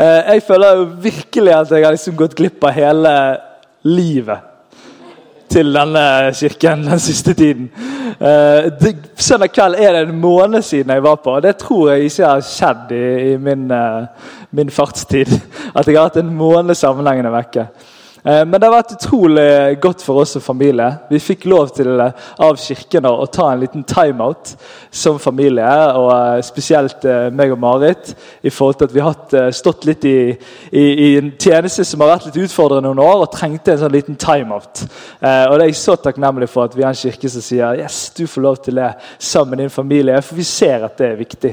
Eh, jeg føler jo virkelig at jeg har liksom gått glipp av hele livet til denne kirken den siste tiden. Eh, søndag kveld er det en måned siden jeg var på, og det tror jeg ikke har skjedd i, min, eh, min fartstid. At jeg har hatt en måned sammenhengende vekke. Eh, men det har vært utrolig godt for oss som familie. Vi fikk lov til eh, av kirken å ta en liten timeout som familie. og eh, Spesielt meg og Marit, i forhold til at vi har stått litt i, i, i, en tjeneste som har vært litt utfordrende noen år, og trengte en sånn liten timeout. Og det er jeg så takknemlig for at vi har en kirke som sier yes, du får lov til det sammen med din familie. For vi ser at det er viktig.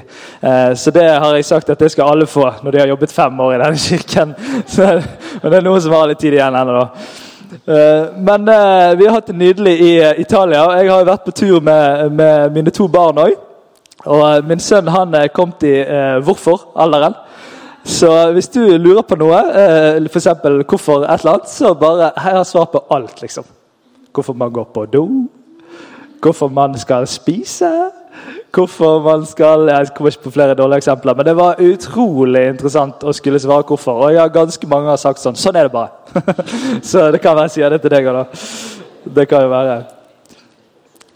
Så det har jeg sagt at det skal alle få når de har jobbet fem år i denne kirken. Så, men det er noen som har litt tid igjen ennå. da. men uh, vi har hatt det nydelig i Italia. og Jeg har vært på tur med, med mine to barn òg. Og min sønn han er kommet i hvorfor-alderen. Så hvis du lurer på noe, f.eks. hvorfor et eller annet, så bare her har svar på alt. liksom. Hvorfor man går på do, hvorfor man skal spise hvorfor man skal Jeg kommer ikke på flere dårlige eksempler, men det var utrolig interessant å skulle svare hvorfor. Og jeg ganske mange har sagt sånn Sånn er det bare. Så det kan være jeg sier det til deg òg, da. Det kan jo være.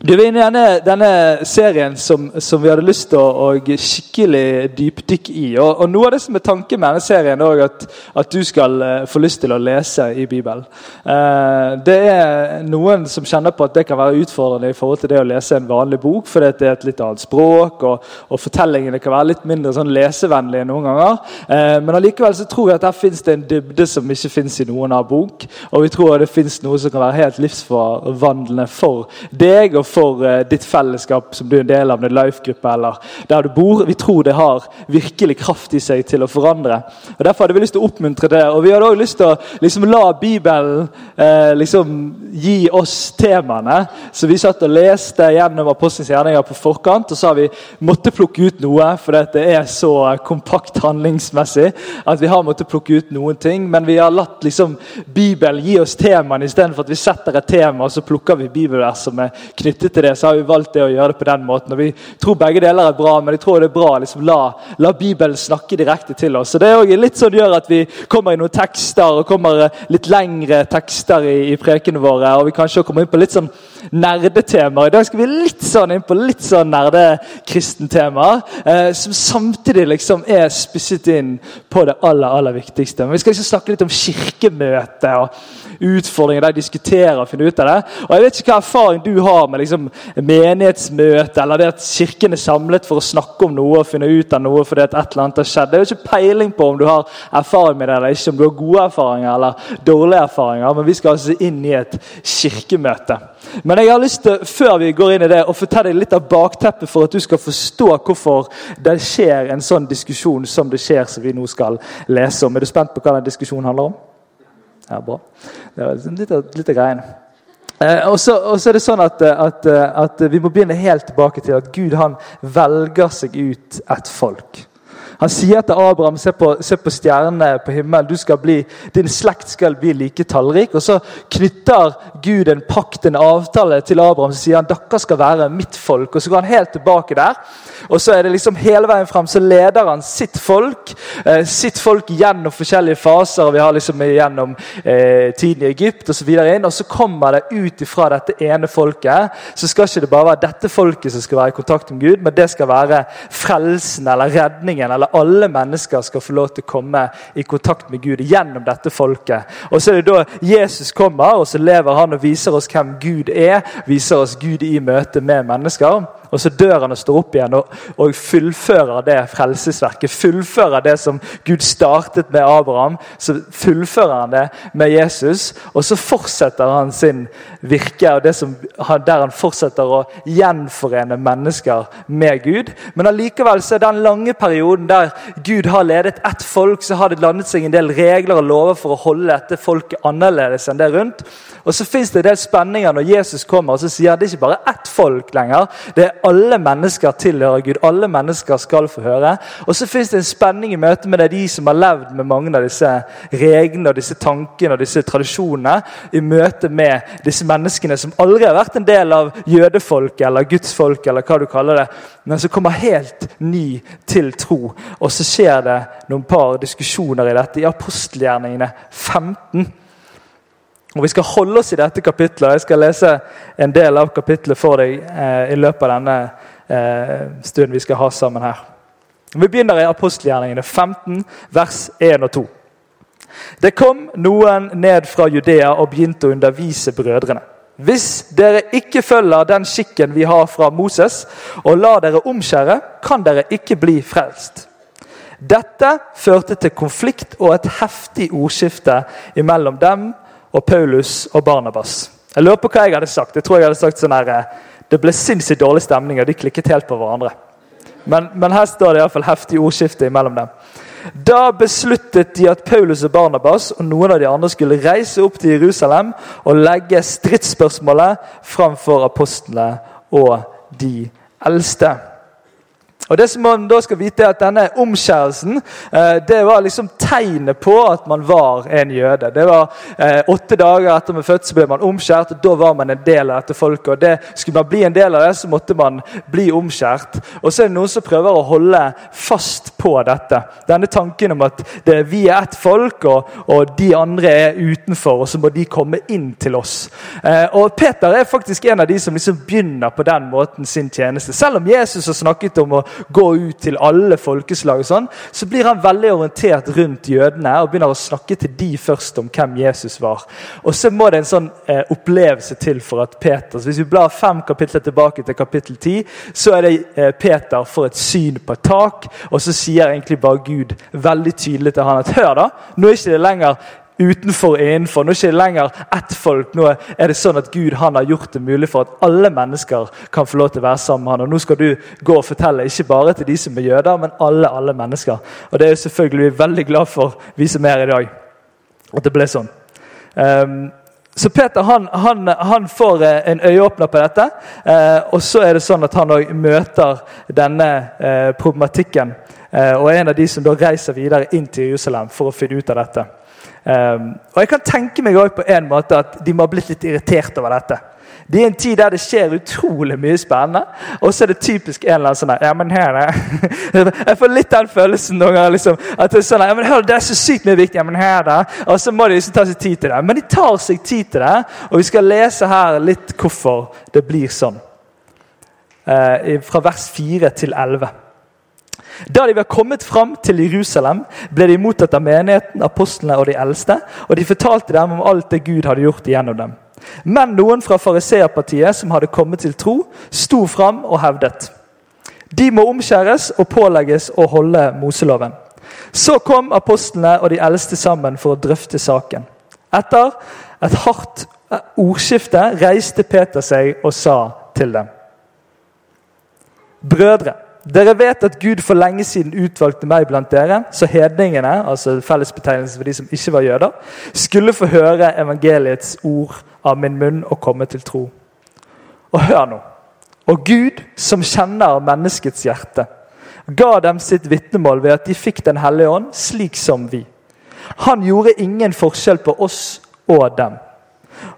Du er inne i denne, denne serien som, som, vi hadde lyst til å, skikkelig dypdykke i. Og, og, Noe av det som er tanken med denne serien, er at, at du skal uh, få lyst til å lese i Bibelen. Eh, det er noen som kjenner på at det kan være utfordrende i forhold til det å lese en vanlig bok, fordi det er et litt annet språk, og, og fortellingene kan være litt mindre sånn lesevennlige noen ganger. Eh, men allikevel så tror jeg at der fins det en dybde som ikke fins i noen av bok. Og vi tror det fins noe som kan være helt livsforvandlende for deg. og for uh, ditt fellesskap som du er en del av, en life-gruppe eller der du bor. Vi tror det har virkelig kraft i seg til å forandre. Og Derfor hadde vi lyst til å oppmuntre det. Og vi hadde også lyst til å liksom, la Bibelen eh, liksom, gi oss temaene. Så vi satt og leste gjennom Apostelens gjerninger på forkant, og så har vi måttet plukke ut noe, for det er så kompakt handlingsmessig at vi har måttet plukke ut noen ting. Men vi har latt liksom, Bibelen gi oss temaene istedenfor at vi setter et tema og så plukker vi bibelvers som er knyttet knyttet til det, så har vi valgt det å gjøre det på den måten. Og Vi tror begge deler er bra, men jeg tror det er bra å liksom la, la, Bibelen snakke direkte til oss. Så Det er litt sånn gjør at vi kommer i noen tekster, og kommer litt lengre tekster i, i prekene våre. Og vi kanskje kommer inn på litt sånn nerdetemaer. I dag skal vi litt sånn inn på litt sånn nerdekristentemaer. eh, som samtidig liksom er spisset inn på det aller, aller viktigste. Men Vi skal liksom snakke litt om kirkemøte og utfordringer de diskuterer og finner ut av det. Og Jeg vet ikke hva erfaring du har med liksom menighetsmøte, eller det at Kirken er samlet for å snakke om noe og finne ut av noe fordi at et eller annet har skjedd. Det er jo ikke peiling på om du har erfaring med det eller ikke, om du har gode erfaringer eller dårlige erfaringer, men vi skal altså inn i et kirkemøte. Men jeg har lyst til, før vi går inn i det, å fortelle deg litt av bakteppet for at du skal forstå hvorfor det skjer en sånn diskusjon som det skjer, som vi nå skal lese om. Er du spent på hva den diskusjonen handler om? Ja, bra. Det var litt, litt av greien. Eh, og, så, er det sånn at, at, at, vi må begynne helt tilbake til at Gud han velger seg ut et folk. Han sier til Abraham se på, se på stjernene på himmelen. Bli, din slekt skal bli like tallrik. Og Så knytter Gud en pakt, en avtale, til Abraham. Så sier han dere skal være mitt folk. Og Så går han helt tilbake der. Og så er det liksom hele veien frem, så leder han sitt folk eh, sitt folk gjennom forskjellige faser. Vi har liksom gjennom eh, tiden i Egypt videre inn. Og så kommer det ut ifra dette ene folket. Så skal ikke det bare være dette folket som skal være i kontakt med Gud, men det skal være frelsen eller redningen eller alle mennesker skal få lov til å komme i kontakt med Gud gjennom dette folket. Og så er det da Jesus kommer, og så lever han og viser oss hvem Gud er. Viser oss Gud i møte med mennesker. Og så dør han og står opp igjen og, og fullfører det frelsesverket. Fullfører det som Gud startet med Abraham. Så fullfører han det med Jesus, og så fortsetter han sin virke. og det som, Der han fortsetter å gjenforene mennesker med Gud. Men allikevel så er den lange perioden der Gud har ledet ett folk, så har det landet seg en del regler og lover for å holde dette folket annerledes enn det rundt. Og så fins det en del spenninger når Jesus kommer og så sier at det er ikke bare ett folk lenger. Det er alle mennesker tilhører Gud. Alle mennesker skal få høre. Og så fins det en spenning i møte med det, de som har levd med mange av disse reglene og disse tankene og disse tradisjonene. I møte med disse menneskene som aldri har vært en del av jødefolket eller gudsfolket, eller hva du kaller det, men som kommer helt ny til tro. Og så skjer det noen par diskusjoner i dette i apostelgjerningene 15. Og Vi skal holde oss i dette kapitlet. Jeg skal lese en del av kapitlet for deg eh, i løpet av denne eh, stunden vi skal ha sammen her. Vi begynner i apostelgjerningene 15, vers 1 og 2. Det kom noen ned fra Judea og begynte å undervise brødrene. Hvis dere ikke følger den skikken vi har fra Moses, og lar dere omskjære, kan dere ikke bli frelst. Dette førte til konflikt og et heftig ordskifte mellom dem og Paulus og Barnabas. Jeg lurer på hva jeg hadde sagt. Jeg tror jeg hadde sagt sånn her, eh, Det ble sinnssykt dårlig stemning, og de klikket helt på hverandre. Men, men her står det iallfall heftig ordskifte mellom dem. Da besluttet de at Paulus og Barnabas og noen av de andre skulle reise opp til Jerusalem og legge stridsspørsmålet framfor apostlene og de eldste. Og det som man da skal vite er at Denne omskjærelsen eh, det var liksom tegnet på at man var en jøde. Det var eh, Åtte dager etter man født så ble man omskjært, og da var man en del av dette folket. og det, Skulle man bli en del av det, så måtte man bli omskjært. Og så er det noen som prøver å holde fast på dette. Denne tanken om at det, vi er ett folk, og, og, de andre er utenfor, og så må de komme inn til oss. Eh, og Peter er faktisk en av de som liksom begynner på den måten sin tjeneste. Selv om Jesus har snakket om å gå ut til alle folkeslag, og sånn, så blir han veldig orientert rundt jødene og begynner å snakke til de først om hvem Jesus var. Og Så må det en sånn eh, opplevelse til for at Peter så Hvis vi blar fem kapitler tilbake til kapittel ti, så er det eh, Peter får et syn på et tak, og så sier egentlig bare Gud veldig tydelig til han at hør da, nå er ikke det lenger utenfor og innenfor. Nå er det ikke lenger ett folk. Nå er det sånn at Gud han har gjort det mulig for at alle mennesker kan få lov til å være sammen med han. Og Nå skal du gå og fortelle, ikke bare til de som er jøder, men alle alle mennesker. Og Det er jo selvfølgelig vi veldig glad for, vi som er her i dag, at det ble sånn. Um, så Peter han, han, han, får eh, en øyeåpner på dette. Eh, og så er det sånn at han òg møter denne eh, problematikken. Eh, og er en av de som da reiser videre inn til Jerusalem for å finne ut av dette. Um, og jeg kan tenke meg på en måte at de må ha blitt litt irritert over dette. Det er en tid der det skjer utrolig mye spennende, og så er det typisk en eller annen sånn ja, her er Jeg får litt den følelsen noen ganger. Liksom, at Det er sånn, ja, men hør, det er så sykt mye viktig. ja, men her da, Og så må de liksom ta seg tid til det. Men de tar seg tid til det, og vi skal lese her litt hvorfor det blir sånn. Uh, fra vers 4 til 11. Da de var kommet fram til Jerusalem, ble de mottatt av menigheten, apostlene og de eldste, og de fortalte dem om alt det Gud hadde gjort gjennom dem. Men noen fra fariseerpartiet som hadde kommet til tro, sto fram og hevdet. De må omskjæres og pålegges å holde Moseloven. Så kom apostlene og de eldste sammen for å drøfte saken. Etter et hardt ordskifte reiste Peter seg og sa til dem. Brødre, dere vet at Gud for lenge siden utvalgte meg blant dere, så hedningene, altså fellesbetegnelsen for de som ikke var jøder, skulle få høre evangeliets ord av min munn og komme til tro. Og hør nå. Og Gud, som kjenner menneskets hjerte, ga dem sitt vitnemål ved at de fikk Den hellige ånd, slik som vi. Han gjorde ingen forskjell på oss og dem.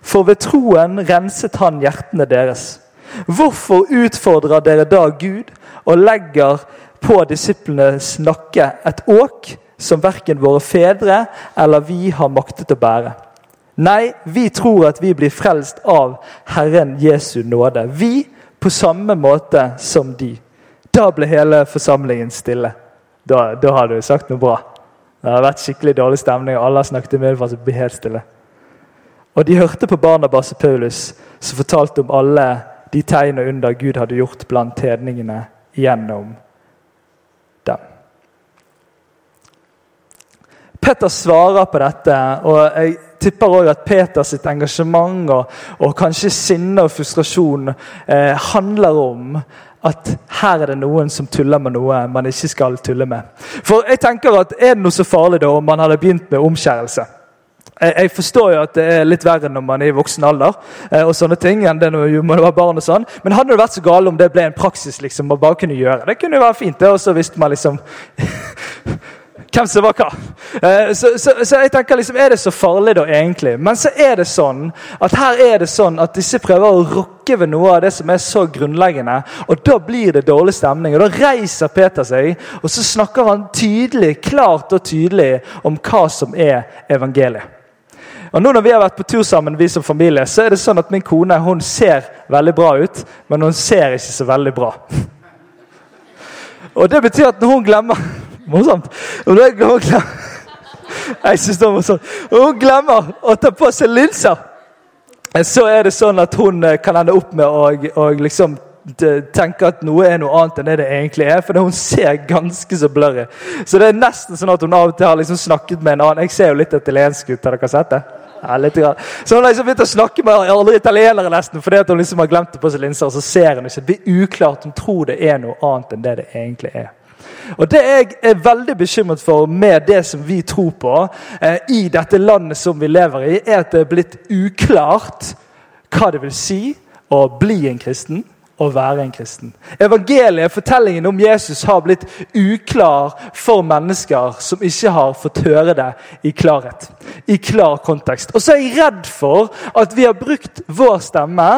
For ved troen renset han hjertene deres. Hvorfor utfordrer dere da Gud og legger på disiplenes nakke et åk som verken våre fedre eller vi har maktet å bære? Nei, vi tror at vi blir frelst av Herren Jesu nåde. Vi på samme måte som de. Da ble hele forsamlingen stille. Da, da har du sagt noe bra. Det har vært skikkelig dårlig stemning, og alle har snakket med for å ble helt stille. Og de hørte på Barnabas og Paulus, som fortalte om alle de tegn og under Gud hadde gjort blant hedningene gjennom dem. Peter svarer på dette, og jeg tipper også at Peters engasjement og, og, kanskje sinne og frustrasjon eh, handler om at her er det noen som tuller med noe man ikke skal tulle med. For jeg tenker at Er det noe så farlig da om man hadde begynt med omskjærelse? Jeg, jeg forstår jo at det er litt verre når man er i voksen alder, eh, og sånne ting, enn det når man var barn og sånn. Men hadde det vært så galt om det ble en praksis liksom, man bare kunne gjøre? Det kunne jo være fint, det, og så visste man liksom hvem som var hva. Eh, så, så, så, jeg tenker liksom, Er det så farlig, da, egentlig? Men så er det sånn at her er det sånn at disse prøver å rokke ved noe av det som er så grunnleggende. Og da blir det dårlig stemning. Og da reiser Peter seg, og så snakker han tydelig, klart og tydelig om hva som er evangeliet. Og nå når vi har vært på tur sammen, vi som familie, så er det sånn at min kone hun ser veldig bra ut, men hun ser ikke så veldig bra. Og det betyr at når hun glemmer Morsomt. Når hun glemmer, jeg det morsomt. Hun glemmer å ta på seg linser. Så er det sånn at hun eh, kan ende opp med å, å liksom tenke at noe er noe annet enn det det egentlig er. For hun ser ganske så blurry. Så det er nesten sånn at hun av og til har liksom snakket med en annen. Jeg ser jo litt italiensk ut. Har dere sett det? Ja. Så hun har liksom begynt å snakke med alle italienere nesten, fordi hun liksom har glemt det på seg linser. Og så ser hun ikke. Det blir uklart. Hun tror det er noe annet enn det det egentlig er. Og Det jeg er veldig bekymret for med det som vi tror på eh, i dette landet som vi lever i, er at det er blitt uklart hva det vil si å bli en kristen å være en kristen. Evangeliet, fortellingen om Jesus, har blitt uklar for mennesker som ikke har fått høre det i klarhet. I klar kontekst. Og så er jeg redd for at vi har brukt vår stemme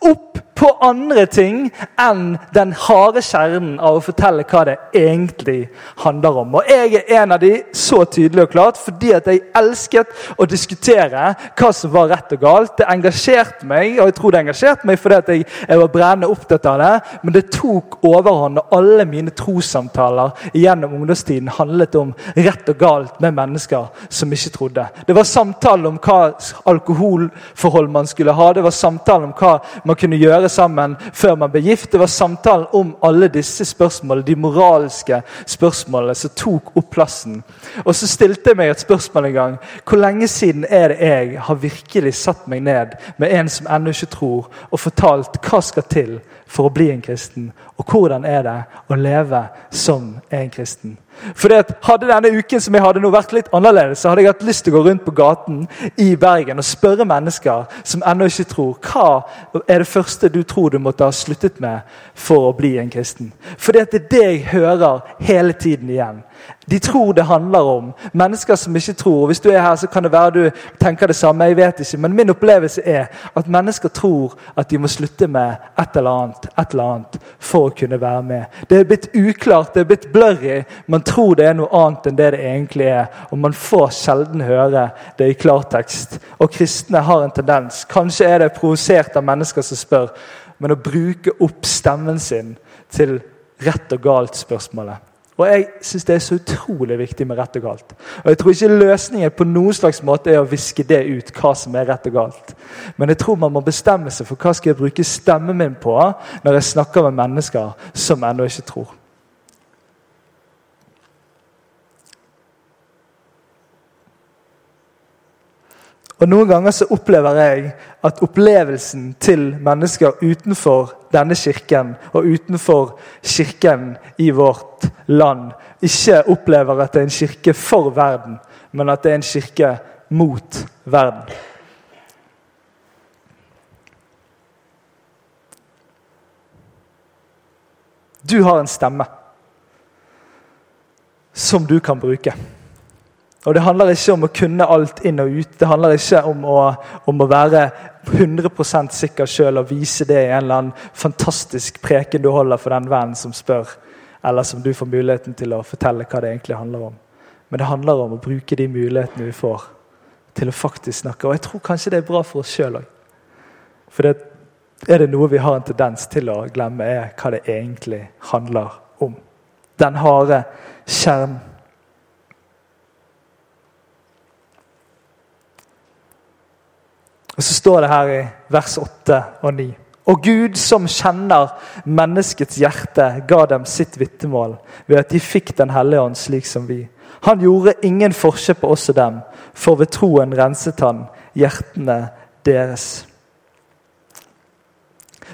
opp på andre ting enn den harde kjernen av å fortelle hva det egentlig handler om. Og Jeg er en av de så tydelig og klart fordi at jeg elsket å diskutere hva som var rett og galt. Det engasjerte meg, og jeg tror det engasjerte meg fordi at jeg, jeg var brennende opptatt av det. Men det tok overhånd, og alle mine trossamtaler gjennom ungdomstiden handlet om rett og galt med mennesker som ikke trodde. Det var samtale om hva alkoholforhold man skulle ha, det var samtale om hva man kunne gjøre sammen før man ble gift. Det var samtalen om alle disse spørsmålene, de moralske spørsmålene som tok opp plassen. Og så stilte jeg meg et spørsmål en gang. Hvor lenge siden er det jeg har virkelig satt meg ned med en som ennå ikke tror, og fortalt hva skal til for å bli en kristen? Og hvordan er det å leve som en kristen? At Hadde denne uken som jeg hadde nå vært litt annerledes, så hadde jeg hatt lyst til å gå rundt på gaten i Bergen og spørre mennesker som ennå ikke tror, hva er det første du tror du måtte ha sluttet med for å bli en kristen? At det er det jeg hører hele tiden igjen. De tror det handler om mennesker som ikke tror. Hvis du er her, så kan det være du tenker det samme. jeg vet ikke, Men min opplevelse er at mennesker tror at de må slutte med et eller annet, et eller annet for å kunne være med. Det er blitt uklart, det er blitt blurry. Man tror det er noe annet enn det det egentlig er. Og man får sjelden høre det i klartekst. Og kristne har en tendens, kanskje er det provosert av mennesker som spør, men å bruke opp stemmen sin til rett og galt-spørsmålet. Og Jeg syns det er så utrolig viktig med rett og galt. Og Jeg tror ikke løsningen på noen slags måte er å viske det ut, hva som er rett og galt. Men jeg tror man må bestemme seg for hva skal jeg bruke stemmen min på når jeg snakker med mennesker som ennå ikke tror. Og Noen ganger så opplever jeg at opplevelsen til mennesker utenfor denne kirken og utenfor kirken i vårt land ikke opplever at det er en kirke for verden, men at det er en kirke mot verden. Du har en stemme som du kan bruke. Og Det handler ikke om å kunne alt inn og ut. Det handler ikke om å, om å være 100 sikker sjøl og vise det i en eller annen fantastisk preken du holder for den vennen som spør, eller som du får muligheten til å fortelle hva det egentlig handler om. Men det handler om å bruke de mulighetene vi får til å faktisk snakke. Og jeg tror kanskje det er bra for oss sjøl òg. For det er det noe vi har en tendens til å glemme, er hva det egentlig handler om. Den harde kjernen. Og Så står det her i vers 8 og 9. Og Gud, som kjenner menneskets hjerte, ga dem sitt vitnemål ved at de fikk Den hellige ånd slik som vi. Han gjorde ingen forskjell på oss og dem, for ved troen renset han hjertene deres.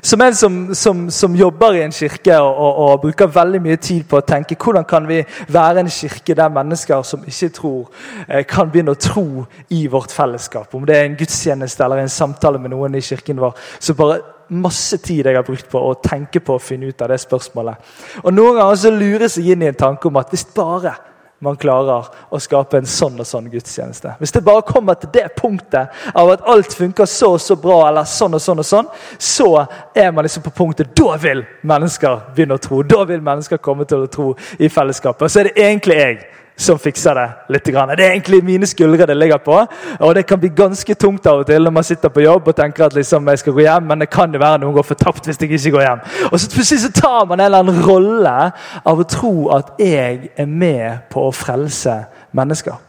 Som en som, som, som, jobber i en kirke og, og, og, bruker veldig mye tid på å tenke hvordan kan vi være en kirke der mennesker som ikke tror, eh, kan begynne å tro i vårt fellesskap. Om det er en gudstjeneste eller en samtale med noen i kirken vår. Så bare masse tid jeg har brukt på å tenke på å finne ut av det spørsmålet. Og Noen ganger så lurer seg inn i en tanke om at hvis bare man klarer å skape en sånn og sånn gudstjeneste. Hvis det bare kommer til det punktet av at alt funker så og så bra, eller sånn og sånn, og sånn, så er man liksom på punktet Da vil mennesker begynne å tro. Da vil mennesker komme til å tro i fellesskapet. Og så er det egentlig jeg som fikser det litt. Det er egentlig mine skuldre det ligger på. Og det kan bli ganske tungt av og til når man sitter på jobb og tenker at liksom jeg skal gå hjem, men det kan jo være noen går fortapt hvis jeg ikke går hjem. Og så plutselig så tar man en eller annen rolle av å tro at jeg er med på å frelse mennesker.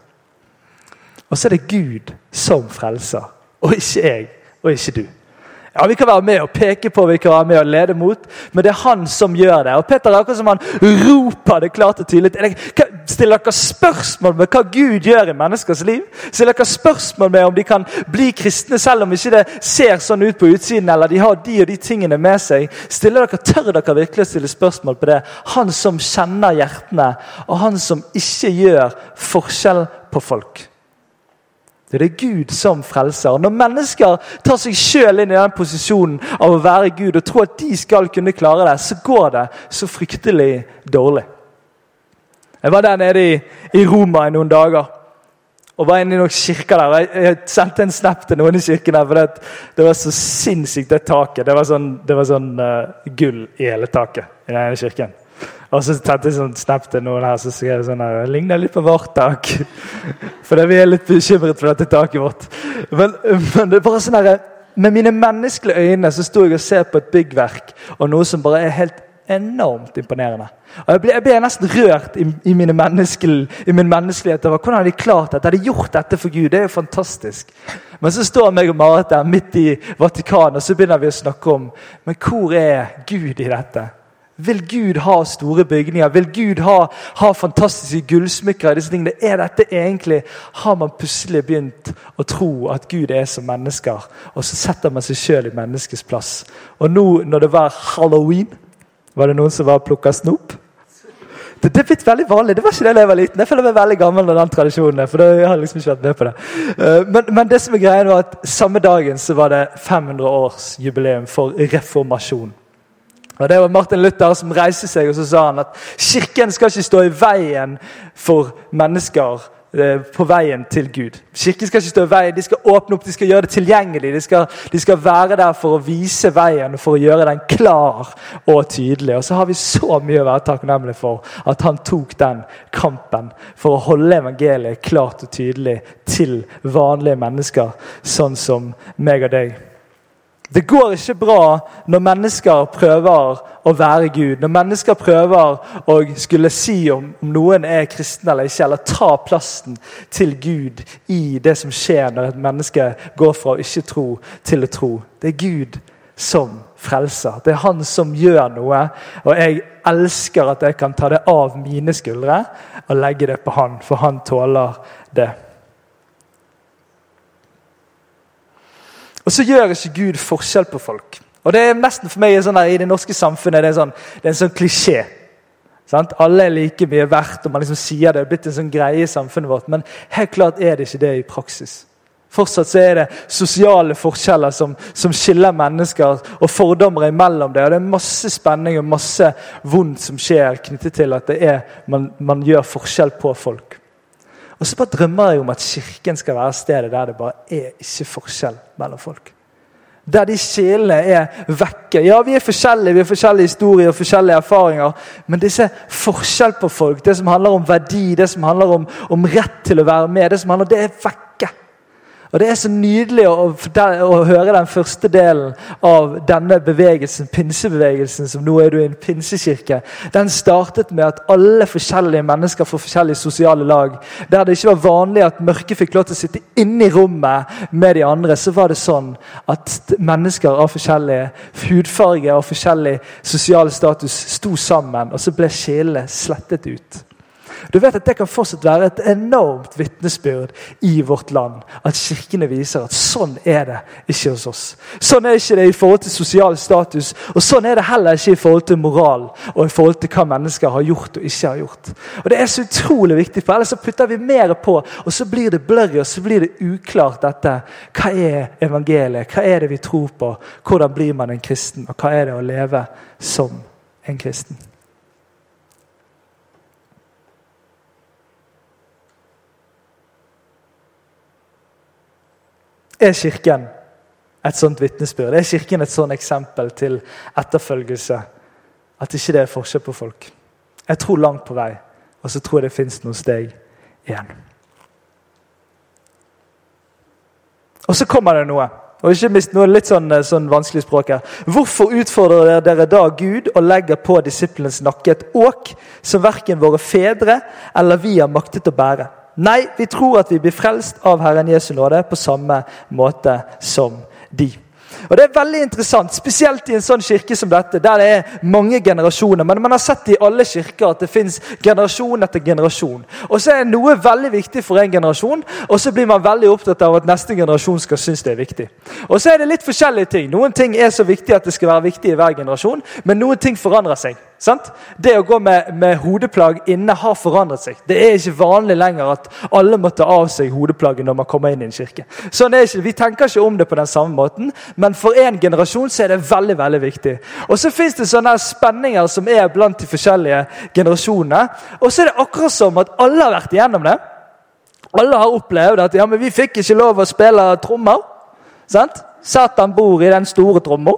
Og så er det Gud som frelser, og ikke jeg og ikke du. Ja, Vi kan være med og peke på, vi kan være med og lede mot, men det er han som gjør det. Og Peter er akkurat som han roper det klart og tydelig. Stiller dere spørsmål med hva Gud gjør i menneskers liv? Stiller dere spørsmål med om de kan bli kristne selv om ikke det ser sånn ut på utsiden, eller de har de og de tingene med seg? Stiller dere, Tør dere virkelig å stille spørsmål på det? Han som kjenner hjertene, og han som ikke gjør forskjell på folk. Det er Gud som frelser. Når mennesker tar seg sjøl inn i den posisjonen av å være Gud og tror at de skal kunne klare det, så går det så fryktelig dårlig. Jeg var der nede i, Roma i noen dager og var inne i noen kirker der. Jeg sendte en snap til noen i kirken der, for det, det var så sinnssykt, det taket. Det var sånn, det var sånn uh, gull i hele taket i den ene kirken. Og så tatt jeg sånn snap til noen her som skrev sånn her, ligner litt på vårt tak. For vi er litt bekymret for dette taket vårt. Men, men det er bare sånn her, med mine menneskelige øyne så sto jeg og ser på et byggverk og noe som bare er helt enormt imponerende. Og Jeg ble, jeg ble nesten rørt i, i, mine i min menneskelighet over hvordan de klart dette. De gjort dette for Gud? Det er jo fantastisk. Men så står meg og Marit der midt i Vatikanet og så begynner vi å snakke om men hvor er Gud i dette. Vil Gud ha store bygninger? Vil Gud ha, ha fantastiske gullsmykker? Er dette egentlig Har man plutselig begynt å tro at Gud er som mennesker? Og så setter man seg sjøl i menneskets plass. Og nå når det var halloween, var det noen som var plukka snop? Det, det er blitt veldig vanlig. Det var ikke det da jeg var liten. Jeg føler meg veldig gammel med den tradisjonen. for jeg har liksom ikke vært med på det. Eh, men, men det som er greia var at samme dagen så var det 500 års jubileum for reformasjon. Og Det var Martin Luther som reiste seg og så sa han at kirken skal ikke stå i veien for mennesker eh, på veien til Gud. Kirken skal ikke stå i veien, De skal åpne opp, de skal gjøre det tilgjengelig. De skal, de skal være der for å vise veien og for å gjøre den klar og tydelig. Og så har vi så mye å være takknemlige for at han tok den kampen for å holde evangeliet klart og tydelig til vanlige mennesker, sånn som meg og deg. Det går ikke bra når mennesker prøver å være Gud. Når mennesker prøver å skulle si om, om noen er kristen eller ikke, eller ta plassen til Gud i det som skjer når et menneske går fra å ikke tro til å tro. Det er Gud som frelser. Det er han som gjør noe. Og jeg elsker at jeg kan ta det av mine skuldre og legge det på han, for han tåler det. Og så gjør ikke Gud forskjell på folk. Og det er nesten for meg sånn I det norske samfunnet det er, sånn, det er en sånn klisjé. Sant? Alle er like mye verdt, og man liksom sier det. Det er blitt en sånn greie i samfunnet vårt. Men helt klart er det ikke det i praksis. Fortsatt så er det sosiale forskjeller som, som skiller mennesker, og fordommer imellom det. Og det er masse spenning og masse vondt som skjer knyttet til at er, man, man gjør forskjell på folk. Og så bare drømmer jeg om at kirken skal være stedet der det bare er ikke forskjell mellom folk. Der de skillene er vekke. Ja, vi er forskjellige, vi har forskjellige historier og forskjellige erfaringer. Men disse forskjell på folk, det som handler om verdi, det som handler om, om rett til å være med, det som handler, det er vekke. Og Det er så nydelig å, å, høre den første delen av denne bevegelsen, pinsebevegelsen, som nå er du i en pinsekirke. Den startet med at alle forskjellige mennesker fra forskjellige sosiale lag, der det ikke var vanlig at mørke fikk lov til å sitte inne i rommet med de andre, så var det sånn at mennesker av forskjellig hudfarge og forskjellig sosial status sto sammen, og så ble skillene slettet ut. Du vet at Det kan fortsatt være et enormt vitnesbyrd i vårt land. At kirkene viser at sånn er det ikke hos oss. Sånn er ikke det i forhold til sosial status, og sånn er det heller ikke i forhold til moral og i forhold til hva mennesker har gjort og ikke har gjort. Og Det er så utrolig viktig, for ellers så putter vi mer på, og så blir det blurry og så blir det uklart dette. Hva er evangeliet? Hva er det vi tror på? Hvordan blir man en kristen? Og hva er det å leve som en kristen? Er Kirken et sånt vitnesbyrd? Er Kirken et sånt eksempel til etterfølgelse? At ikke det er forskjell på folk? Jeg tror langt på vei, og så tror jeg det fins noen steg igjen. Og så kommer det noe. Og ikke mist noe litt sånn, sånn vanskelig språk her. Hvorfor utfordrer dere da Gud og legger på disiplenes nakke et åk som verken våre fedre eller vi har maktet å bære? Nei, vi tror at vi blir frelst av Herren Jesu nåde på samme måte som de. Og Det er veldig interessant, spesielt i en sånn kirke som dette, der det er mange generasjoner. Men man har sett i alle kirker at det fins generasjon etter generasjon. Og så er noe veldig viktig for en generasjon, og så blir man veldig opptatt av at neste generasjon skal synes det er viktig. Og så er det litt forskjellige ting. Noen ting er så viktig at det skal være viktig i hver generasjon, men noen ting forandrer seg. Sant? Det å gå med, med, hodeplagg inne har forandret seg. Det er ikke vanlig lenger at alle må ta av seg hodeplagget når man kommer inn i en kirke. Sånn er ikke, Vi tenker ikke om det på den samme måten, men for en generasjon så er det veldig veldig viktig. Og Så fins det sånne spenninger som er blant de forskjellige generasjonene. Og så er det akkurat som at alle har vært igjennom det. Alle har opplevd at ja, men vi fikk ikke lov å spille trommer. Sant? Satan bor i den store tromma.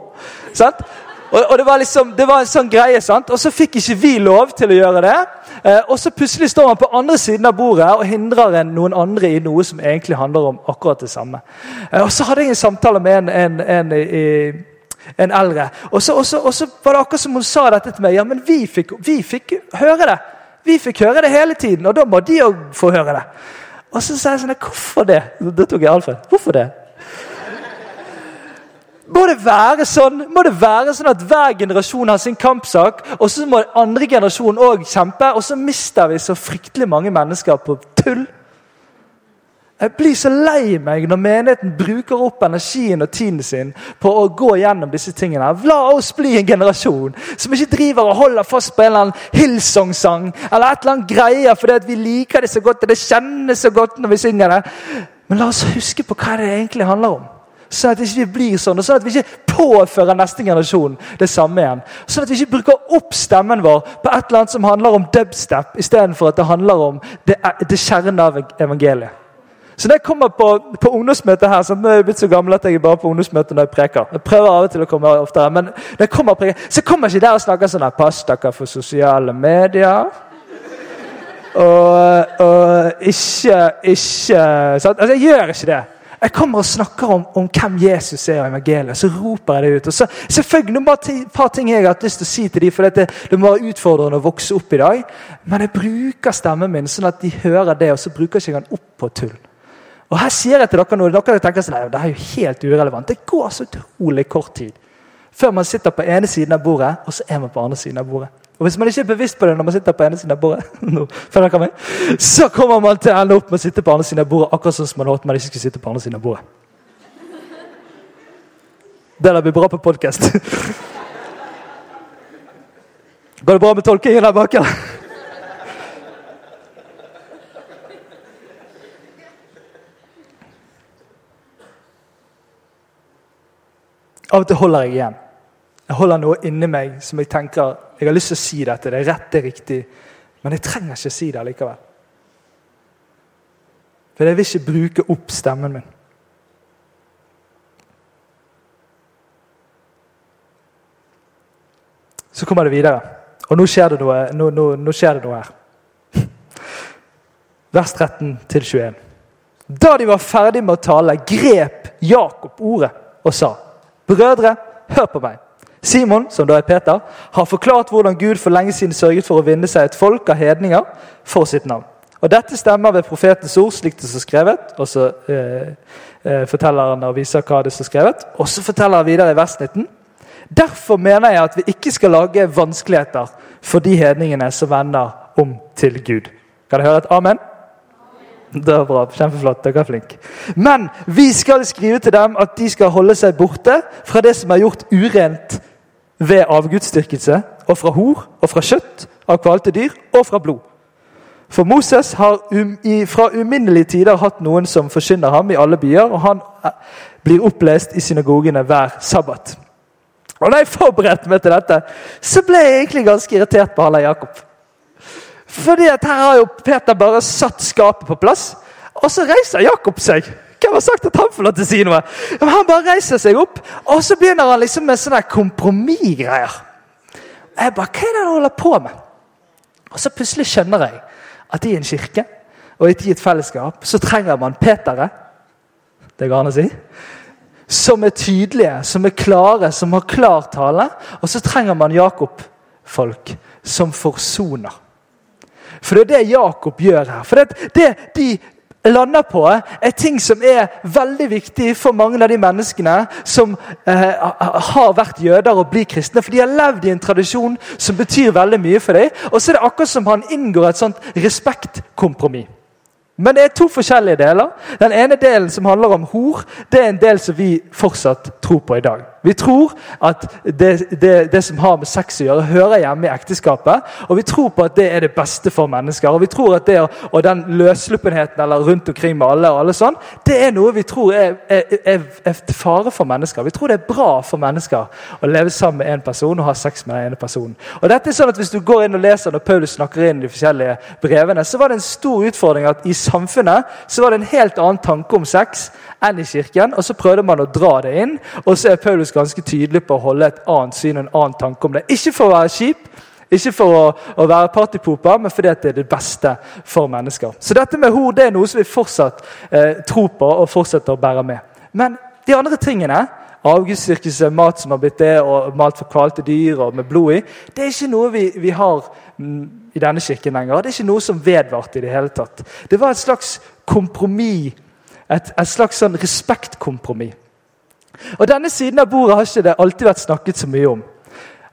Og, og det, var liksom, det var en sånn greie, sant? Og så fikk ikke vi lov til å gjøre det. Eh, og så plutselig står han på andre siden av bordet og hindrer en, noen andre i noe som egentlig handler om akkurat det samme. Eh, og så hadde jeg en samtale med en, en, en, en eldre. Og så, og, så, og så, var det akkurat som hun sa dette til meg. Ja, men vi fikk, vi fikk høre det. Vi fikk høre det hele tiden, og da må de òg få høre det. Og så sa jeg sånn Hvorfor det? Det tok jeg Alfred. Hvorfor det? Må det være sånn Må det være sånn at hver generasjon har sin kampsak, og så må andre generasjon òg kjempe, og så mister vi så fryktelig mange mennesker på tull? Jeg blir så lei meg når menigheten bruker opp energien og tiden sin på å gå gjennom disse tingene. La oss bli en generasjon som ikke driver og holder fast på en eller annen Hillsong-sang eller et eller annet greier fordi vi liker det så godt og det kjennes så godt når vi synger det. Men la oss huske på hva det egentlig handler om. Sånn at vi ikke blir sånn, og sånn at vi ikke påfører neste generasjon det samme igjen. Sånn at vi ikke bruker opp stemmen vår på et eller annet som handler om dubstep, istedenfor at det handler om det, det kjernen av evangeliet. Så når jeg kommer på, på ungdomsmøte her så Nå er jeg blitt så gammel at jeg er bare på ungdomsmøte når jeg preker. Jeg prøver av og til å komme oftere, men når jeg kommer preker, så kommer jeg ikke der og snakker sånn Pass dere for sosiale medier. Og, og ikke, ikke sant? Altså, Jeg gjør ikke det. Jeg kommer og snakker om, om hvem Jesus er og evangeliet. Så roper jeg det ut. Og så, selvfølgelig bare et par ting jeg har hatt lyst til å si til dem, for det, det må være utfordrende å vokse opp i dag. Men jeg bruker stemmen min sånn at de hører det, og så bruker jeg ikke den opp på tull. Og her sier jeg til dere noe, dere tenker sånn, det er jo helt urelevant. Det går så utrolig kort tid før man sitter på ene siden av bordet, og så er man på andre siden av bordet. Og Hvis man ikke er bevisst på det når man sitter på ene siden av bordet, så kommer man til å ende opp med å sitte på andre siden av bordet akkurat sånn som man håpet man ikke skulle sitte på andre siden av bordet. Det blir bra på podkast. Går det bra med tolkingen der bak? Av og til holder jeg igjen. Jeg holder noe inni meg som jeg tenker jeg har lyst til å si dette. Det er rett, det er riktig. Men jeg trenger ikke si det likevel. For jeg vil ikke bruke opp stemmen min. Så kommer det videre. Og nå skjer det noe, nå, nå, nå skjer det noe her. Vers 13 til 21. Da de var ferdig med å tale, grep Jakob ordet og sa, Brødre, hør på meg. Simon, som da er Peter, har forklart hvordan Gud for lenge siden sørget for å vinne seg et folk av hedninger for sitt navn. Og Dette stemmer ved profetens ord, slik det står skrevet. Og så eh, eh, forteller han og viser hva det står skrevet. Og så forteller han videre i vers 19. Derfor mener jeg at vi ikke skal lage vanskeligheter for de hedningene som vender om til Gud. Kan dere høre et amen? Det var bra. Kjempeflott. Dere er flinke. Men vi skal skrive til dem at de skal holde seg borte fra det som er gjort urent ved avgudsdyrkelse, og fra hor, og fra kjøtt av kvalte dyr, og fra blod. For Moses har um, i, fra uminnelige tider hatt noen som forkynner ham i alle byer, og han eh, blir opplest i synagogene hver sabbat. Og Da jeg forberedte meg til dette, så ble jeg egentlig ganske irritert på Halla Jakob. Fordi at her har jo Peter bare satt skapet på plass, og så reiser Jakob seg. Hvem har sagt at han får lov til å si noe? Men han bare reiser seg opp, og så begynner han liksom med sånne kompromissgreier. Jeg bare, Hva er det han holder på med? Og så plutselig skjønner jeg at i en kirke og i et fellesskap så trenger man Petere. Det går an å si. Som er tydelige, som er klare, som har klar tale. Og så trenger man Jakob-folk som forsoner. For det er det Jakob gjør her. For det, det de lander på, er ting som er veldig viktig for mange av de menneskene som eh, har vært jøder og blir kristne. For de har levd i en tradisjon som betyr veldig mye for dem. Og så er det akkurat som han inngår et sånt respektkompromiss. Men det er to forskjellige deler. Den ene delen som handler om hor, det er en del som vi fortsatt tror på i dag. Vi tror at det, det, det, som har med sex å gjøre, hører hjemme i ekteskapet. Og vi tror på at det er det beste for mennesker. Og vi tror at det og den løssluppenheten eller rundt omkring med alle, og alle sånn, det er noe vi tror er, er, er, er fare for mennesker. Vi tror det er bra for mennesker å leve sammen med en person og ha sex med den ene personen. Og dette er sånn at Hvis du går inn og leser når Paulus snakker inn de forskjellige brevene, så var det en stor utfordring at i samfunnet så var det en helt annen tanke om sex enn i kirken. Og så prøvde man å dra det inn, og så er Paulus ganske tydelig på å holde et annet syn en annen tanke om det. Ikke for å være kjip, ikke for å, å være partypoper, men fordi det er det beste for mennesker. Så dette med hor det er noe som vi fortsatt eh, tror på og fortsetter å bære med. Men de andre tingene avgudsdyrkelse, mat som har blitt det, og mat for kvalte dyr og med blod i. Det er ikke noe vi, vi har mm, i denne kirken lenger. Det er ikke noe som vedvarte i det hele tatt. Det var et slags kompromiss et, et slags sånn respektkompromiss. Og Denne siden av bordet har ikke det alltid vært snakket så mye om.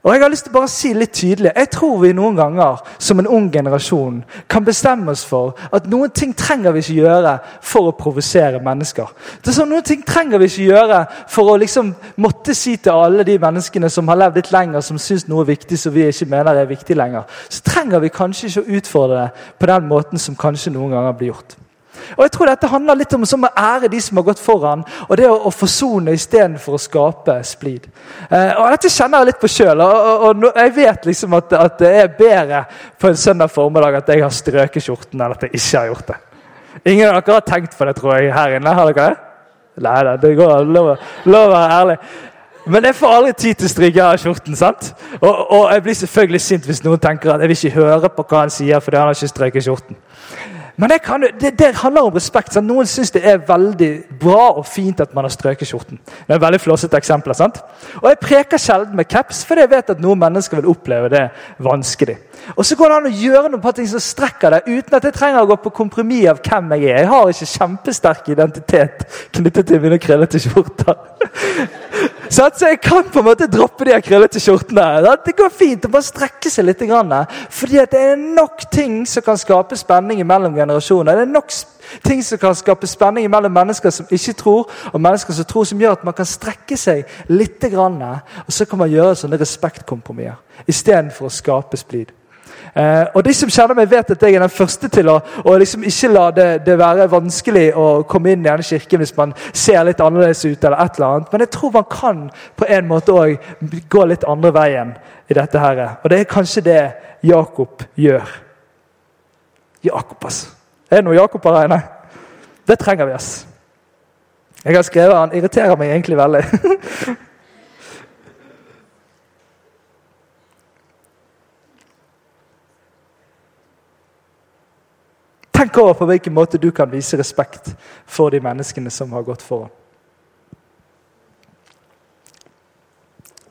Og Jeg har lyst til bare å si litt tydelig, jeg tror vi noen ganger som en ung generasjon kan bestemme oss for at noen ting trenger vi ikke gjøre for å provosere mennesker. Det er sånn, Noen ting trenger vi ikke gjøre for å liksom måtte si til alle de menneskene som har levd litt lenger, som syns noe er viktig som vi ikke mener er viktig lenger. Så trenger vi kanskje ikke å utfordre det på den måten som kanskje noen ganger blir gjort. Og jeg tror Dette handler litt om å ære de som har gått foran, og det å, å forsone istedenfor å skape splid. Eh, og Dette kjenner jeg litt på sjøl, og, og, og, jeg vet liksom at, at, det er bedre på en søndag formiddag at jeg har strøket skjorten, enn at jeg ikke har gjort det. Ingen av dere har tenkt på det, tror jeg, her inne? Har dere det? Nei da, det går lov, å være ærlig. Men jeg får aldri tid til å stryke av skjorten. sant? Og, og, jeg blir selvfølgelig sint hvis noen tenker at jeg vil ikke høre på hva han sier fordi han har ikke strøket skjorten. Men det, kan, det, det, handler om respekt. Sant? Noen syns det er veldig bra og fint at man har strøket skjorten. Det er veldig flåsete eksempel, sant? Og Jeg preker sjelden med caps, for jeg vet at noen mennesker vil oppleve det vanskelig. Og så går det an å gjøre noe på ting som strekker deg, uten at jeg trenger å gå på kompromiss av hvem jeg er. Jeg har ikke kjempesterk identitet knyttet til mine krøllete skjorter. Så jeg kan på en måte droppe de krøllete skjortene. Det går fint å bare strekke seg litt. Fordi det er nok ting som kan skape spenning mellom generasjoner. Det er nok ting som kan skape spenning mellom mennesker som ikke tror, og mennesker som tror, som gjør at man kan strekke seg litt. Og så kan man gjøre sånne respektkompromisser istedenfor å skape splid. Eh, og De som kjenner meg, vet at jeg er den første til å, liksom ikke la det, det, være vanskelig å komme inn i denne kirken hvis man ser litt annerledes ut. eller et eller annet. Men jeg tror man kan på en måte også gå litt andre veien i dette. her. Og det er kanskje det Jakob gjør. Jakob, altså. Er det noe Jakob her inne? Det trenger vi, ass. Jeg har skrevet Han irriterer meg egentlig veldig. Tenk over på hvilken måte du kan vise respekt for de menneskene som har gått foran.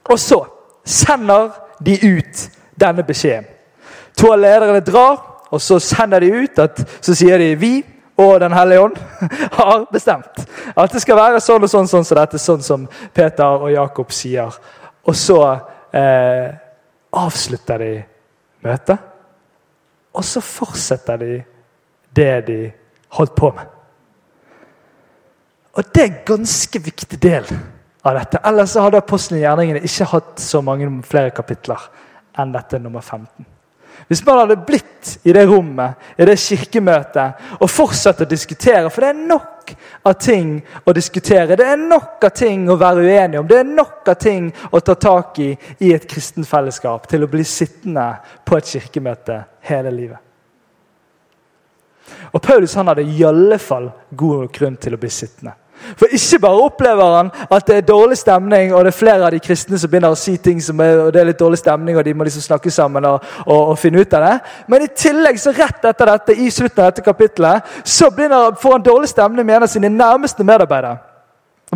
Og så sender de ut denne beskjeden. To av lederne drar, og så sender de ut at så sier de vi og Den hellige ånd har bestemt at det skal være sånn og sånn, sånn som dette, sånn som Peter og Jakob sier. Og så eh, avslutter de møtet, og så fortsetter de det de holdt på med. Og det er en ganske viktig del av dette. Ellers hadde apostlene i gjerningene ikke hatt så mange flere kapitler enn dette nummer 15. Hvis man hadde blitt i det rommet, i det kirkemøtet, og fortsatt å diskutere For det er nok av ting å diskutere. Det er nok av ting å være uenig om. Det er nok av ting å ta tak i i et kristenfellesskap til å bli sittende på et kirkemøte hele livet. Og Paulus han hadde i alle fall god grunn til å bli sittende. For ikke bare opplever han at det er dårlig stemning, og det er flere av de kristne som begynner å si ting som er, og det er litt dårlig stemning, og de må liksom snakke sammen og, og, og, finne ut av det. Men i tillegg, så rett etter dette, i slutten av dette kapittelet, så begynner, får han dårlig stemning med en av sine nærmeste medarbeidere.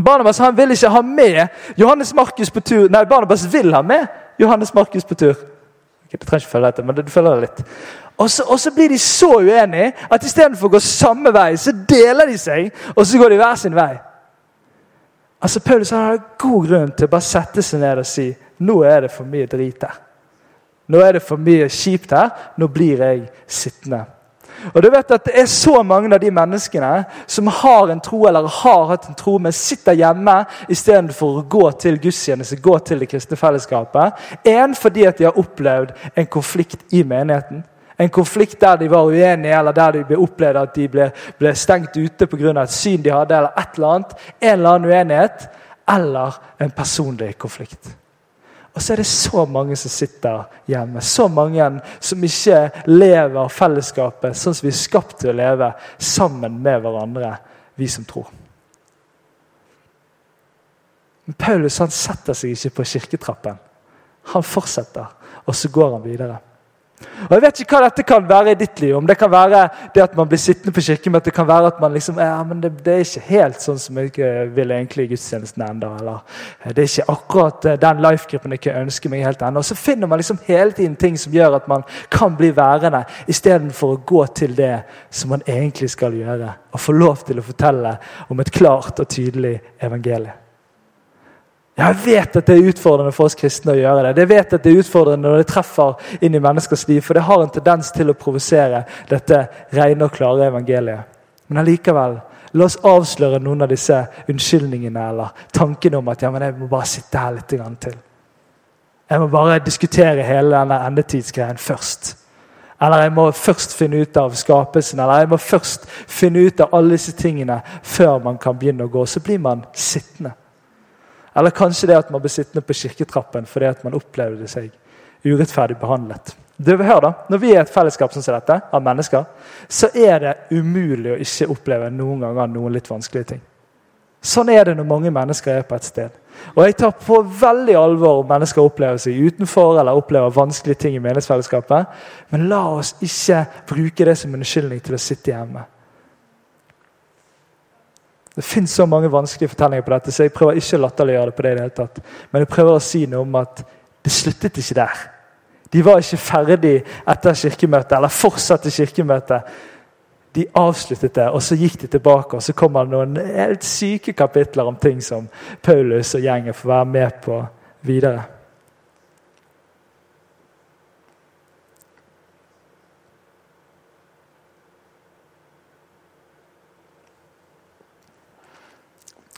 Barnabas han vil ikke ha med Johannes Markus på tur. Nei, Barnabas vil ha med Johannes Markus på tur. Okay, du trenger ikke følge dette, men du følger det litt. Og så, og så, blir de så uenige at istedenfor å gå samme vei, så deler de seg, og så går de hver sin vei. Altså Paulus har god grunn til å bare sette seg ned og si nå er det for mye drit her. Nå er det for mye kjipt her. Nå blir jeg sittende. Og du vet at Det er så mange av de menneskene som har en tro eller har hatt en tro, men sitter hjemme istedenfor å gå til gudstjeneste, gå til det kristne fellesskapet. En fordi at de har opplevd en konflikt i menigheten. En konflikt der de var uenige, eller der de ble opplevd at de ble, ble stengt ute pga. et syn de hadde, eller et eller annet. En eller annen uenighet. Eller en personlig konflikt. Og så er det så mange som sitter hjemme. Så mange som ikke lever fellesskapet sånn som vi er skapt til å leve, sammen med hverandre, vi som tror. Men Paulus han setter seg ikke på kirketrappen. Han fortsetter, og så går han videre. Og Jeg vet ikke hva dette kan være i ditt liv. Om det kan være det at man blir sittende på kirkemøtet, det kan være at man liksom, ja, men det, det, er ikke helt sånn som jeg vil egentlig i gudstjenesten ennå. Eller eh, det er ikke akkurat eh, den life-gruppen jeg ønsker meg helt ennå. Så finner man liksom hele tiden ting som gjør at man kan bli værende, istedenfor å gå til det som man egentlig skal gjøre. Og få lov til å fortelle om et klart og tydelig evangelium. Jeg vet at det er utfordrende for oss kristne å gjøre det. Jeg vet at det er utfordrende når det treffer inn i menneskers liv, for det har en tendens til å provosere dette rene og klare evangeliet. Men allikevel, la oss avsløre noen av disse unnskyldningene eller tankene om at ja, men jeg må bare sitte her litt til. Jeg må bare diskutere hele denne endetidsgreien først. Eller jeg må først finne ut av skapelsen, eller jeg må først finne ut av alle disse tingene før man kan begynne å gå. Så blir man sittende. Eller kanskje det at man blir sittende på kirketrappen fordi at man opplevde seg urettferdig behandlet. Du, hør da, Når vi er et fellesskap som dette, av mennesker, så er det umulig å ikke oppleve noen ganger noen litt vanskelige ting. Sånn er det når mange mennesker er på et sted. Og Jeg tar på veldig alvor om mennesker opplever seg utenfor eller opplever vanskelige ting i menighetsfellesskapet. Men la oss ikke bruke det som en unnskyldning til å sitte hjemme. Det fins så mange vanskelige fortellinger på dette, så jeg prøver ikke å latterliggjøre det. på det i det hele tatt. Men jeg prøver å si noe om at det sluttet ikke der. De var ikke ferdig etter kirkemøtet, eller fortsatte kirkemøtet. De avsluttet det, og så gikk de tilbake. og Så kommer det noen helt syke kapitler om ting som Paulus og gjengen får være med på videre.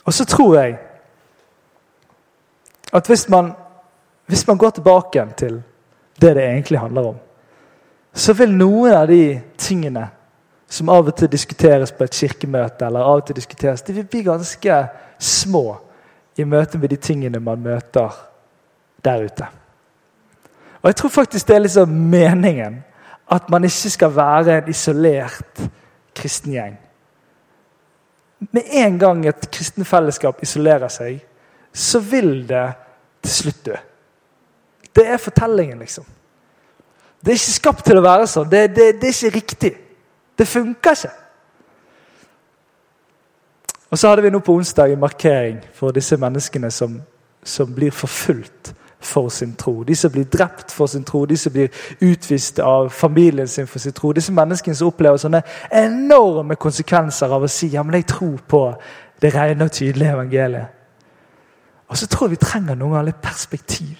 Og så tror jeg at hvis man, hvis man går tilbake til det det egentlig handler om, så vil noen av de tingene som av og til diskuteres på et kirkemøte, eller av og til diskuteres, de vil bli ganske små i møte med de tingene man møter der ute. Og Jeg tror faktisk det er liksom meningen at man ikke skal være en isolert kristen gjeng med en gang et kristen fellesskap isolerer seg, så vil det til slutt dø. Det er fortellingen, liksom. Det er ikke skapt til å være sånn. Det, det, det er ikke riktig. Det funker ikke. Og så hadde vi nå på onsdag en markering for disse menneskene som, som blir forfulgt for sin tro. De som blir drept for sin tro, de som blir utvist av familien sin for sin tro. Disse menneskene som opplever sånne enorme konsekvenser av å si ja, men jeg tror på det rene og tydelige evangeliet. Og så tror jeg vi trenger noen ganger litt perspektiv.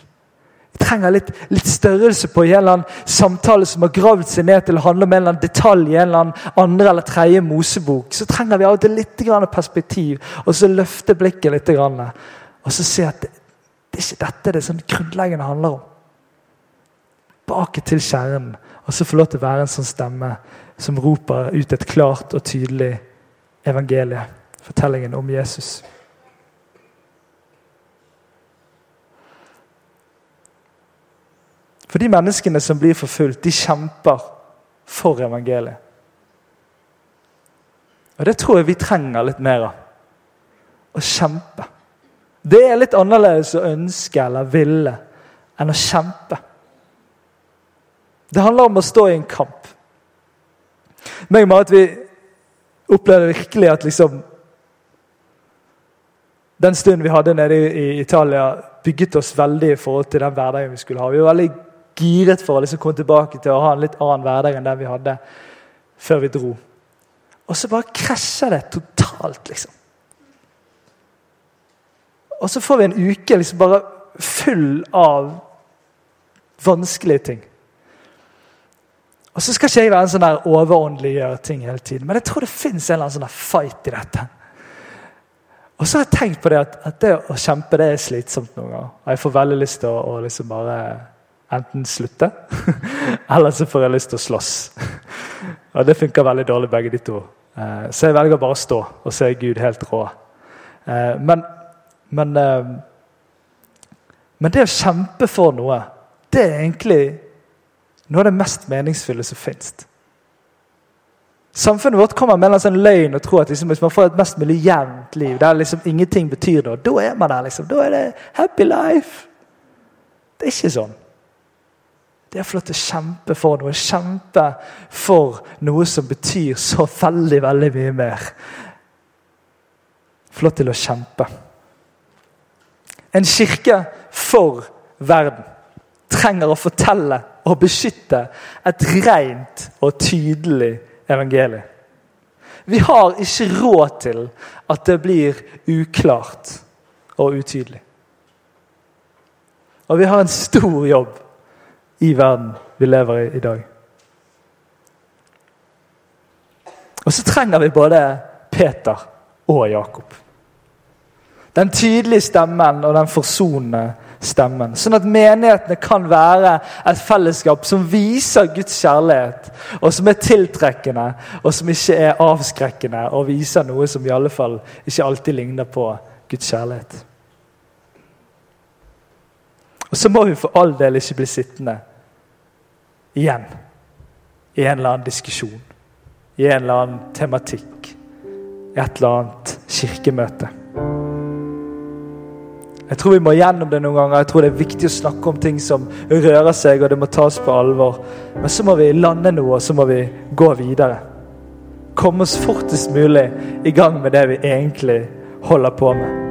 Vi trenger litt, litt, størrelse på en eller annen samtale som har gravd seg ned til å handle om en eller annen detalj i en eller annen andre eller tredje Mosebok. Så trenger vi av og til litt perspektiv, og så løfte blikket litt. Og så se at det, er ikke dette det sånn grunnleggende handler om. Bak til kjernen, og så få lov til å være en sånn stemme som roper ut et klart og tydelig evangelie. Fortellingen om Jesus. For de menneskene som blir forfulgt, de kjemper for evangeliet. Og Det tror jeg vi trenger litt mer av. Å kjempe. Det er litt annerledes å ønske eller ville enn å kjempe. Det handler om å stå i en kamp. Meg og Marit vi opplevde virkelig at liksom Den stunden vi hadde nede i Italia, bygget oss veldig i forhold til den hverdagen vi skulle ha. Vi var veldig giret for å liksom komme tilbake til å ha en litt annen hverdag enn den vi hadde før vi dro. Og så bare krasjer det totalt, liksom. Og så får vi en uke liksom bare full av vanskelige ting. Og så skal ikke jeg være en sånn der overåndeliggjøre ting hele tiden, men jeg tror det fins en eller annen sånn fight i dette. Og så har jeg tenkt på det at, at det å kjempe det er slitsomt noen ganger. Jeg får veldig lyst til å, å liksom bare enten slutte, eller så får jeg lyst til å slåss. Og det funker veldig dårlig, begge de to. Eh, så jeg velger bare å stå og se Gud helt rå. Eh, men, men, eh, men det å kjempe for noe, det er egentlig noe av det mest meningsfulle som fins. Samfunnet vårt kommer med en sånn løgn og tror at liksom, hvis man får et mest mulig jevnt liv, der liksom ingenting betyr noe, da er man der. liksom. Da er det happy life. Det er ikke sånn. Det er til å kjempe for noe. Kjempe for noe som betyr så veldig, veldig mye mer. Lov til å kjempe. En kirke for verden trenger å fortelle og beskytte et rent og tydelig evangelium. Vi har ikke råd til at det blir uklart og utydelig. Og vi har en stor jobb i verden vi lever i i dag. Og så trenger vi både Peter og Jakob. Den tydelige stemmen og den forsonende stemmen. Sånn at menighetene kan være et fellesskap som viser Guds kjærlighet, og som er tiltrekkende, og som ikke er avskrekkende, og viser noe som i alle fall ikke alltid ligner på Guds kjærlighet. Og så må vi for all del ikke bli sittende igjen i en eller annen diskusjon, i en eller annen tematikk, i et eller annet kirkemøte. Jeg tror vi må gjennom det noen ganger. Jeg tror det er viktig å snakke om ting som rører seg, og det må tas på alvor. Men så må vi lande noe, og så må vi gå videre. Komme oss fortest mulig i gang med det vi egentlig holder på med.